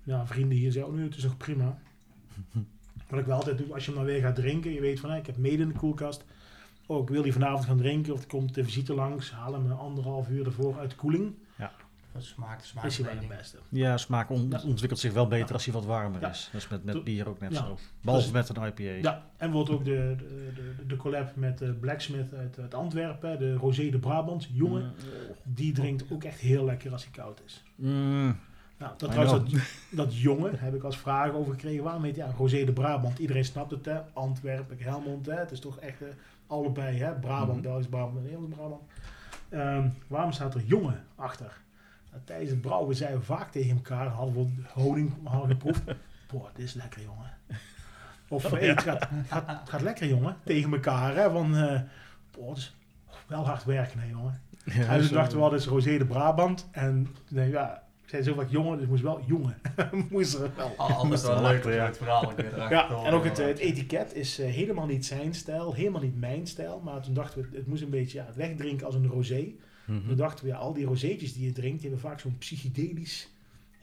Ja, vrienden hier zeggen, oh nee, het is nog prima. (laughs) Wat ik wel altijd doe, als je hem dan weer gaat drinken, je weet van, hé, ik heb mede in de koelkast. Oh, ik wil die vanavond gaan drinken, of er komt de visite langs, haal hem anderhalf uur ervoor uit de koeling. Dat smaakt, smaakt is hij wel het beste. Ja, smaak on- Ja. ontwikkelt zich wel beter Ja. als hij wat warmer Ja. is. Dat is met, met bier ook net Ja. zo. Behalve Dus- met een IPA. Ja, en bijvoorbeeld ook de, de, de, de collab met de Blacksmith uit, uit Antwerpen, de Rosé de Brabant, jongen. Die drinkt ook echt heel lekker als hij koud is. Mm. Nou, dat, trouwens, dat, dat jongen heb ik als vraag over gekregen. Waarom heet hij ja, Rosé de Brabant? Iedereen snapt het, hè? Antwerpen, Helmond, hè? Het is toch echt eh, allebei, hè? Brabant, Mhm. Belgisch Brabant en Nederlands Brabant. Ehm, waarom staat er jongen achter? Nou, tijdens het brouwen zeiden we vaak tegen elkaar, hadden we honing hadden geproefd. (laughs) Boah, dit is lekker, jongen. Of hey, het, gaat, het gaat, het gaat lekker, jongen. Tegen elkaar, hè? Van, eh boah, het is wel hard werken, hè, jongen. Ja, En zo- dachten we, dat is Rosé de Brabant. En nee, ja, zei zo vaak jongen, dus moest wel jongen. (laughs) moest er wel. Moest wel leuk ja. het verhaal Ja, en ook het, etiket is eh, helemaal niet zijn stijl, helemaal niet mijn stijl. Maar toen dachten we, het moest een beetje ja, het wegdrinken als een rosé. Mhm. Toen dachten we, ja, al die rozeetjes die je drinkt, die hebben vaak zo'n psychedelisch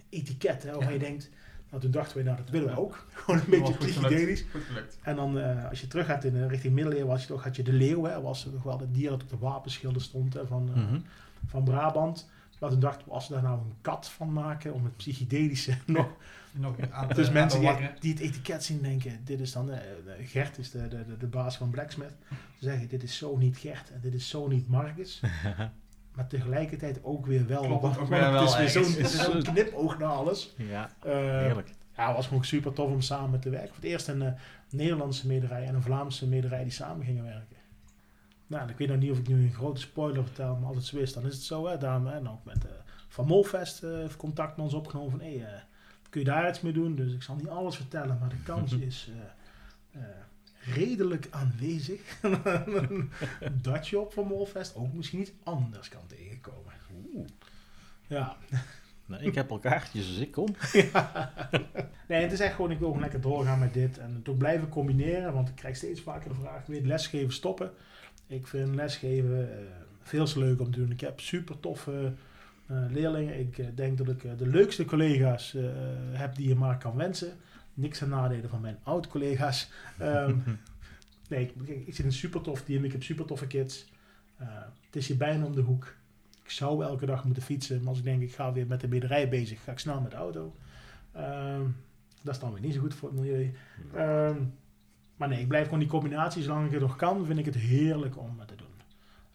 etiket. Hè, waarvan Ja. je denkt, Nou, toen dachten we, nou, dat willen we ook. (laughs) Gewoon een beetje psychedelisch. Goed gelukt. En dan, eh, als je terug gaat in de richting middeleeuwen, was je toch, had je de leeuw, hè, was toch wel het dier dat op de wapenschilden stond hè, van, eh, Mhm. van Brabant. Toen dachten we, als we daar nou een kat van maken, om het psychedelische nog... Nog aan (laughs) te- Dus mensen die, die het etiket zien denken, dit is dan... eh, eh, Gert is de, de, de, de baas van Blacksmith. Ze zeggen, dit is zo niet Gert en dit is zo niet Marcus. (laughs) maar tegelijkertijd ook weer wel. Klopt het want- ook want weer het is weer zo'n knipoog naar alles. Ja, Eh, heerlijk. ja, het was gewoon super tof om samen te werken. Voor het eerst een Nederlandse mederij en een Vlaamse mederij die samen gingen werken. Nou, ik weet nog niet of ik nu een grote spoiler vertel, maar als het zo is, dan is het zo. Hè, daarom, en ook met eh, Van Molfest eh, heeft contact met ons opgenomen van, hé, eh, kun je daar iets mee doen? Dus ik zal niet alles vertellen, maar de kans (laughs) is redelijk aanwezig (laughs) dat je op Van Molfest ook misschien iets anders kan tegenkomen. Ja, Nou, ik heb al kaartjes, dus ik kom. (laughs) Nee, het is echt gewoon, ik wil gewoon lekker doorgaan met dit. En het ook blijven combineren, want ik krijg steeds vaker de vraag, wil lesgeven stoppen? Ik vind lesgeven eh, veel te leuk om te doen. Ik heb super toffe eh, leerlingen. Ik eh, denk dat ik de leukste collega's heb die je maar kan wensen. Niks aan nadelen van mijn oud-collega's. (laughs) Ehm, nee, ik, ik, zit in een super tof team. Ik heb super toffe kids. Het is hier bijna om de hoek. Ik zou elke dag moeten fietsen, maar als ik denk ik ga weer met de bedrijf bezig, ga ik snel met de auto. Ehm, dat is dan weer niet zo goed voor het milieu. Ehm, maar nee, ik blijf gewoon die combinatie, zolang ik het nog kan, vind ik het heerlijk om te doen.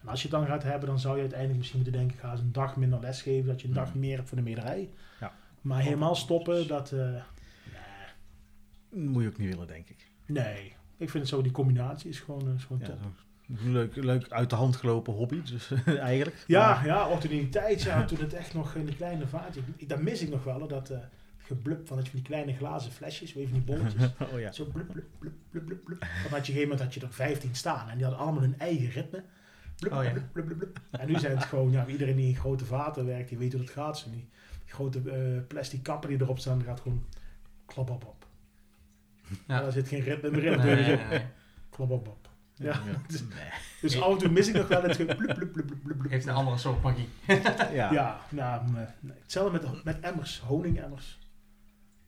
En als je het dan gaat hebben, dan zou je uiteindelijk misschien moeten denken, ga eens een dag minder lesgeven, dat je een dag Mhm. meer hebt voor de meerderij. Ja. Maar helemaal stoppen, dat... eh, Moet je ook niet willen, denk ik. nee, ik vind het zo, die combinatie is gewoon, eh, is gewoon Ja, top. zo- leuk, leuk uit de hand gelopen hobby, dus (laughs) eigenlijk. Ja, Maar- ja, ook toen in die tijd, ja, toen het echt nog in de kleine ik- Dat mis ik nog wel, dat eh geblub van dat je van die kleine glazen flesjes, weet je, van die bolletjes. oh ja. Zo blub, blub, blub, blub, blub, blub. Dan had je op een gegeven moment had je er 15 staan en die hadden allemaal hun eigen ritme. Blub, Oh ja. blub, blub, blub, blub. En nu zijn het gewoon, ja, iedereen die in grote vaten werkt, die weet hoe het gaat. Zo die, die grote eh, plastic kappen die erop staan, die gaat gewoon klap op op. Ja. Daar zit geen ritme meer in. Nee, dus, nee, eh, nee. Klap op op. Ja. Dus, Nee. dus af en toe mis ik nog wel het ge- blub, blub, blub, blub, blub, blub. Geeft een andere soort magie. Ja. Ja, nou, hetzelfde met, met emmers, honingemmers.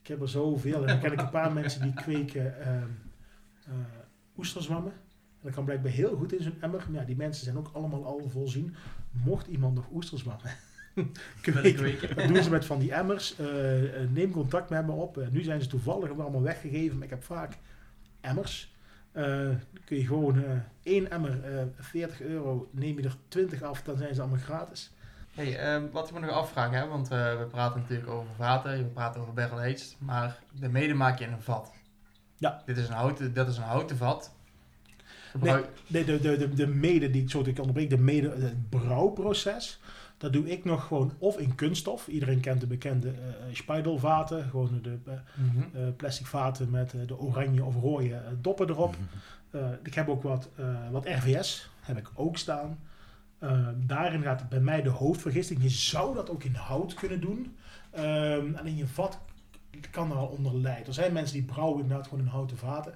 Ik heb er zoveel. En dan ken ik een paar mensen die kweken ehm eh, oesterzwammen. En dat kan blijkbaar heel goed in zo'n emmer. Maar ja, die mensen zijn ook allemaal al voorzien. Mocht iemand nog oesterzwammen (laughs) kweken, kweken. dat doen ze met van die emmers. Eh, eh, neem contact met me op. Nu zijn ze toevallig allemaal weggegeven. Maar ik heb vaak emmers. Dan kun je gewoon één emmer, eh 40 euro, neem je er 20 af, dan zijn ze allemaal gratis. Hey, ehm, wat ik me nog afvraag, hè, want eh, we praten natuurlijk over vaten, we praten over barrel aged, maar de mede maak je in een vat. Ja. Dit is een houten, dat is een houten vat. Gebruik, De, de, de, de, de mede, die zo ik onderbreek, de mede, het brouwproces, dat doe ik nog gewoon of in kunststof. Iedereen kent de bekende eh spijdelvaten, gewoon de eh, Mhm. plastic vaten met de oranje of rode doppen erop. Eh, ik heb ook wat, wat RVS, heb ik ook staan. Eh, daarin gaat bij mij de hoofdvergisting. Je zou dat ook in hout kunnen doen. Ehm alleen je vat kan er al onder lijden. Er zijn mensen die brouwen inderdaad gewoon in houten vaten.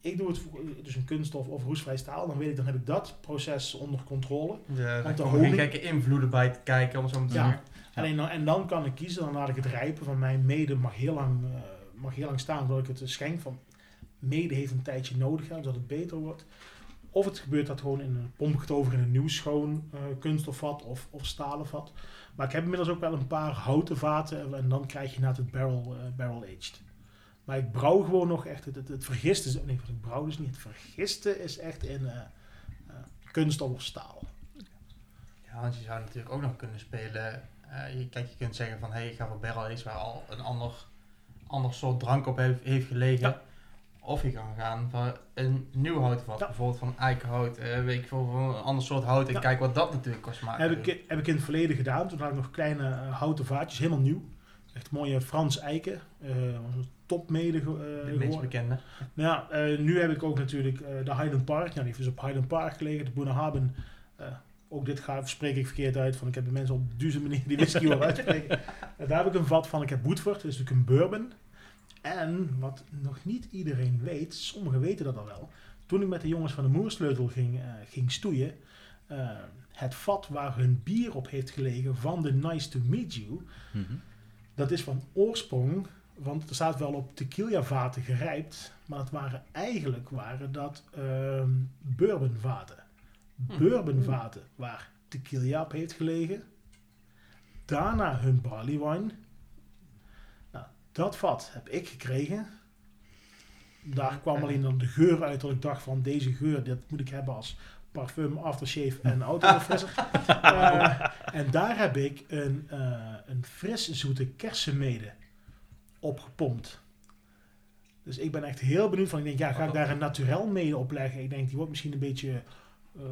Ik doe het voor, dus een kunststof of roestvrij staal. Dan weet ik, dan heb ik dat proces onder controle. Ja, Want geen honing- gekke invloeden bij te kijken, om zo te Ja. Alleen dan, en dan kan ik kiezen, dan laat ik het rijpen van mijn mede mag heel lang, eh, mag heel lang staan, zodat ik het schenk van mede heeft een tijdje nodig, hè, zodat het beter wordt. Of het gebeurt dat gewoon in een pomp ik het over in een nieuw schoon eh kunststofvat of, of stalen vat. Maar ik heb inmiddels ook wel een paar houten vaten en dan krijg je inderdaad het barrel, eh, barrel aged. Maar ik brouw gewoon nog echt, het, het, het vergisten, is- nee, ik brouw dus niet, het vergisten is echt in eh, kunststof of staal. Ja, want je zou natuurlijk ook nog kunnen spelen. je, kijk, je kunt zeggen van, hé, hey, ik ga voor barrel aged, waar al een ander, ander soort drank op heeft, heeft gelegen. Ja. Of je kan gaan voor een nieuw houten vat, Ja. bijvoorbeeld van eikenhout, eh weet ik veel, voor een ander soort hout. En Ja. kijk wat dat natuurlijk kost maken. Heb ik, heb ik in het verleden gedaan. Toen had ik nog kleine eh, houten vaatjes, helemaal nieuw. Echt mooie Frans eiken. eh topmede eh, de meest bekende. Nou ja, eh, nu heb ik ook natuurlijk eh, de Highland Park. Nou, die heeft dus op Highland Park gelegen. De Boenahaben. eh ook dit ga, spreek ik verkeerd uit. Van, ik heb de mensen op duizend manieren die whisky wel uitspreken. (laughs) Eh, daar heb ik een vat van. Ik heb Woodford. Dat is natuurlijk een bourbon. En wat nog niet iedereen weet. Sommigen weten dat al wel. Toen ik met de jongens van de Moersleutel ging, eh, ging stoeien. eh, het vat waar hun bier op heeft gelegen van de Nice to Meet You. Mhm. Dat is van oorsprong Want er staat wel op tequila vaten gerijpt, maar het waren eigenlijk waren dat ehm bourbon vaten. Hm. Bourbon vaten waar tequila op heeft gelegen. Daarna hun barley wine. Dat vat heb ik gekregen. Daar kwam alleen dan de geur uit dat ik dacht van deze geur, dit moet ik hebben als parfum, aftershave en autofrisser. (laughs) Eh, en daar heb ik een, eh, een fris zoete kersenmede opgepompt. Dus ik ben echt heel benieuwd van, ik denk, ja, ga ik daar een naturel mede op leggen? Ik denk, die wordt misschien een beetje eh,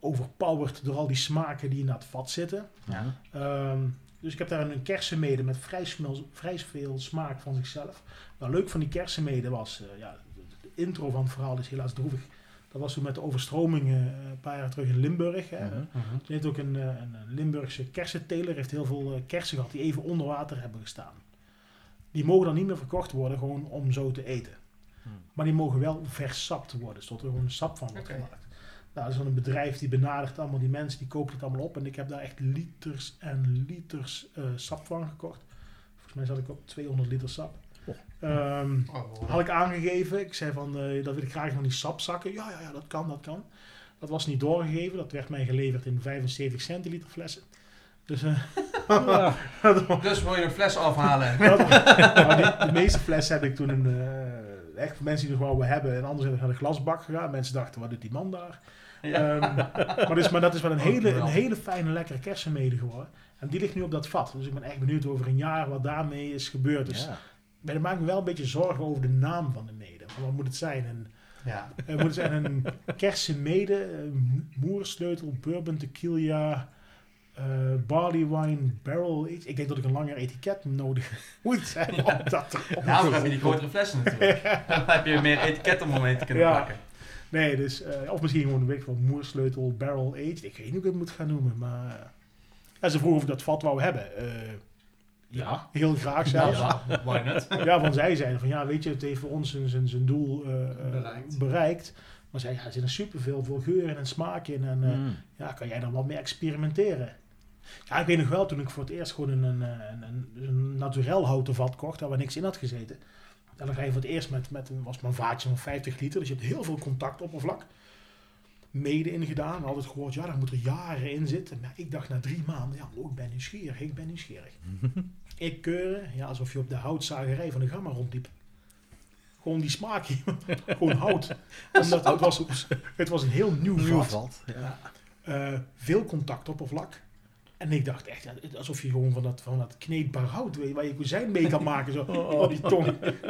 overpowered door al die smaken die in dat vat zitten. Ja. Ehm, dus ik heb daar een kersenmede met vrij, smel- vrij veel smaak van zichzelf. Nou, leuk van die kersenmede was, eh, ja, de, intro van het verhaal is helaas droevig. Dat was toen met de overstromingen eh, een paar jaar terug in Limburg. Hè. Mhm. Mhm. Je heeft ook een, eh, een, een Limburgse kersenteler, heeft heel veel kersen gehad die even onder water hebben gestaan. Die mogen dan niet meer verkocht worden, gewoon om zo te eten. Hmm. Maar die mogen wel versapt worden, zodat er gewoon sap van wordt gemaakt. Nou, dat is dan een bedrijf die benadert allemaal die mensen, die kopen het allemaal op. En ik heb daar echt liters en liters eh, sap van gekocht. Volgens mij zat ik op 200 liter sap. Oh. Ehm, Oh, had ik aangegeven. Ik zei van, eh, dat wil ik graag van die sapzakken. Ja, ja, ja, dat kan, dat kan. Dat was niet doorgegeven. Dat werd mij geleverd in 75 centiliter flessen. Dus eh, (laughs) Ja. (laughs) Dus wil je een fles afhalen? (laughs) dat die- de meeste flessen heb ik toen een, eh, echt voor mensen die nog wel we hebben. En anders ik naar de glasbak gegaan. Mensen dachten, wat doet die man daar? Ja. Ehm, maar, dus, maar dat is wel een (laughs) hele, een hele fijne, lekkere kersenmede geworden. En die ligt nu op dat vat. Dus ik ben echt benieuwd over een jaar wat daarmee is gebeurd. Dus Ja. maar ik maak me wel een beetje zorgen over de naam van de mede. Van wat moet het zijn? Een, ja. eh, moet het zijn een (laughs) kersenmede, moersleutel, bourbon, tequila, eh, barley wine, barrel. Ik denk dat ik een langer etiket nodig (laughs) moet hebben om dat Daarom heb je die grotere flessen natuurlijk. (laughs) Dan heb je meer etiket om omheen te kunnen Ja. plakken. Nee, dus, eh, of misschien gewoon, weet ik wel, moersleutel, barrel aged. Ik weet niet hoe ik het moet gaan noemen, maar... eh, ja, ze vroegen of ik dat vat wou hebben. Eh, ja, heel graag zelfs. Ja. Ja, why not? (laughs) want zij zeiden van, ja, weet je, het heeft voor ons zijn, zijn, zijn doel eh, eh, Bereikt. bereikt. Maar zij, ja, er zit er superveel veel geur en smaak in. En eh, Mm. ja, kan jij dan wat mee experimenteren? Ja, ik weet nog wel, toen ik voor het eerst gewoon een, een, een, een, naturel houten vat kocht, daar waar niks in had gezeten. En dan ga je voor het eerst met, met een, was mijn vaatje van 50 liter, dus je hebt heel veel contactoppervlak. Mede ingedaan, altijd gehoord, ja, daar moet er jaren in zitten. Maar ik dacht na drie maanden, ja, oh, ik ben nieuwsgierig, ik ben nieuwsgierig. (laughs) ik keuren, ja, alsof je op de houtzagerij van de gamma rondliep. Gewoon die smaak, (laughs) gewoon hout. (laughs) Omdat het was, het was een heel nieuw Nieuw vat. vat. Ja. Eh, veel contactoppervlak. En ik dacht echt, alsof je gewoon van dat, van dat kneedbaar hout, weet waar je kozijn mee kan maken. Zo, oh, die tong.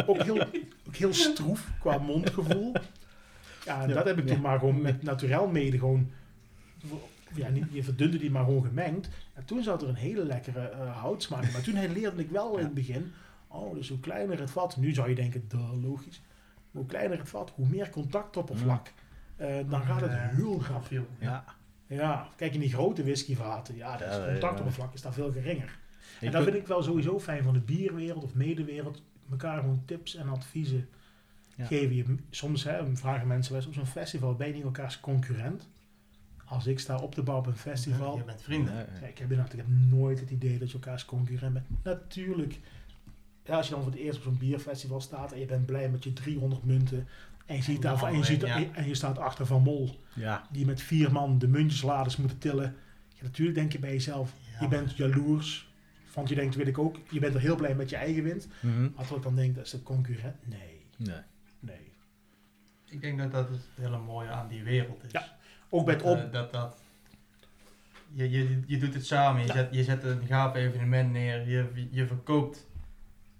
Ook heel, ook heel stroef qua mondgevoel. Ja, en Ja, dat heb ik ja. toen maar gewoon met naturel mede gewoon... Ja, niet, je verdunde die maar gewoon gemengd. En toen zat er een hele lekkere eh houtsmaak. Maar toen leerde ik wel in het begin... Oh, dus hoe kleiner het vat... Nu zou je denken, duh, logisch. Hoe kleiner het vat, hoe meer contactoppervlak. Eh, dan gaat het heel veel. Ja. Ja, kijk in die grote whiskyvaten, ja, dat is Ja, het contactoppervlak is daar veel geringer. En Ik dat ben- vind ik wel sowieso fijn van de bierwereld of medewereld. Elkaar gewoon tips en adviezen Ja. geven. Je, soms hè, vragen mensen wel eens op zo'n festival, ben je niet elkaars concurrent? Als ik sta op de bouw op een festival, Je bent vrienden. Ja, ja, ik, heb, inderdaad- ik heb nooit het idee dat je elkaars concurrent bent. Natuurlijk, ja, als je dan voor het eerst op zo'n bierfestival staat en je bent blij met je 300 munten en je, ziet En daar, en je, ziet, ja. en je staat achter Van Mol ja. die met vier man de muntjesladers moeten tillen. Ja, natuurlijk denk je bij jezelf, Ja, je bent jaloers. Want je denkt, weet ik ook, je bent er heel blij met je eigen winst. Mhm. Maar wat ik dan denk, dat is de concurrent. Nee, Nee. nee. Ik denk dat dat het hele mooie aan die wereld is. Ja, Ook bij het op... eh, dat, dat je, je, je doet het samen, je, Ja. zet, je zet een gaaf evenement neer, je, je verkoopt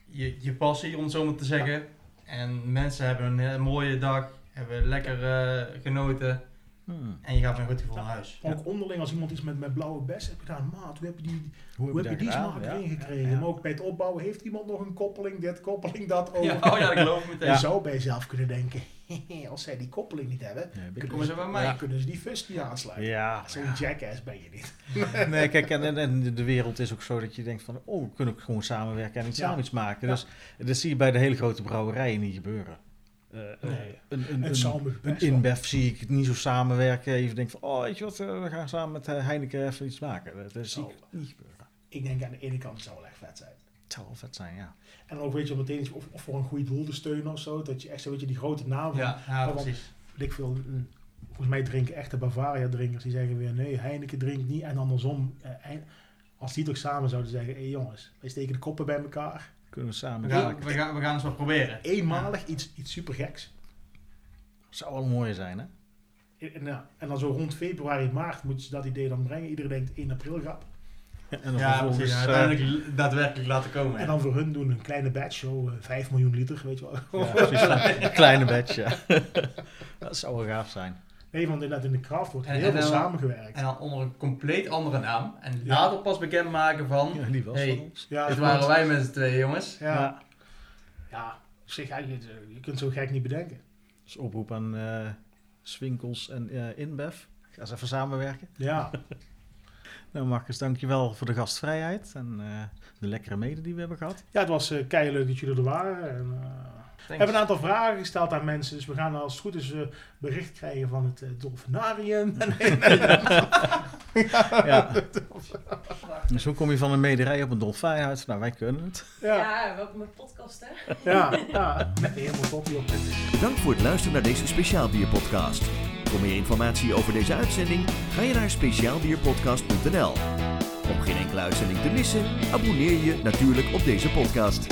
je, je passie, om het zo maar te zeggen. En mensen hebben een mooie dag, hebben lekker eh, genoten Hmm. en je gaat met een goed gevoel naar huis. Ook onderling, als iemand iets met, met blauwe bes heeft gedaan, maat, hoe heb je die, Hoe hoe heb je die smaak Ja. gekregen? Ja. Maar ook bij het opbouwen, heeft iemand nog een koppeling, dit, koppeling, dat over? Ja, oh ja, dat geloof ik meteen. (laughs) Je zou bij jezelf kunnen denken, (laughs) als zij die koppeling niet hebben, ik- Komen ze bij mij? dan kunnen ze die fust niet aansluiten. Ja. Zo'n jackass ben je niet. (laughs) Nee, kijk, en, en, en de wereld is ook zo dat je denkt van, oh, we kunnen ook gewoon samenwerken en iets Ja. samen iets maken. Ja. Dus dat zie je bij de hele grote brouwerijen niet gebeuren. Nee. een, een, Het InBev zie ik het niet zo samenwerken. Even denk van, oh, weet je wat, eh, we gaan samen met Heineken even iets maken. Dat, dat zie ik niet gebeuren. Ik denk aan de ene kant het zou wel echt vet zijn. Het zou wel vet zijn, ja. En ook weet je meteen of, of voor een goed doel te steunen of zo. Dat je echt zo, weet je, die grote naam Ja, ja precies. ik veel, volgens mij drinken echte Bavaria drinkers. Die zeggen weer, nee, Heineken drinkt niet. En andersom, eh, als die toch samen zouden zeggen, hé hey jongens, wij steken de koppen bij elkaar. Kunnen we samen We gaan, we, gaan, we gaan eens wat proberen. Eenmalig iets, iets super geks. Zou wel mooi zijn, hè? En, ja, en dan zo rond februari, maart moeten ze dat idee dan brengen. Iedereen denkt 1 april grap. En dan Ja, vervolgens, precies. eh, Uiteindelijk daadwerkelijk laten komen. En dan voor hun doen een kleine batch, zo eh, 5 miljoen liter, weet je wel. ja, precies, een kleine badge, ja. (laughs) dat zou wel gaaf zijn. Nee, want inderdaad in de craft wordt En- heel en veel dan- samengewerkt. En dan onder een compleet andere naam. En Ja. later pas bekendmaken van... Ja, die was Hey. van ons. ja, dit klopt. waren wij met z'n tweeën, jongens. Ja, ja. Ja. op zich, ja, je, kunt zo gek niet bedenken. Dus oproep aan eh Swinkels en eh InBev. Ga eens even samenwerken. Ja, (laughs) Nou Marcus, dankjewel voor de gastvrijheid en eh, de lekkere mede die we hebben gehad. ja het was eh leuk dat jullie er waren. En, eh, we hebben een aantal vragen gesteld aan mensen, dus we gaan als het goed is eh, bericht krijgen van het eh, dolfinarium. (laughs) Ja. (laughs) Dus hoe kom je van een mederij op een dolfijn uit? Nou, wij kunnen het. ja, Ja, welkom bij de podcast, hè? ja, ja. Nee, helemaal top, joh. Bedankt voor het luisteren naar deze speciaalbierpodcast. Voor meer informatie over deze uitzending ga je naar speciaalbierpodcast.nl. Om geen enkele uitzending te missen, abonneer je natuurlijk op deze podcast.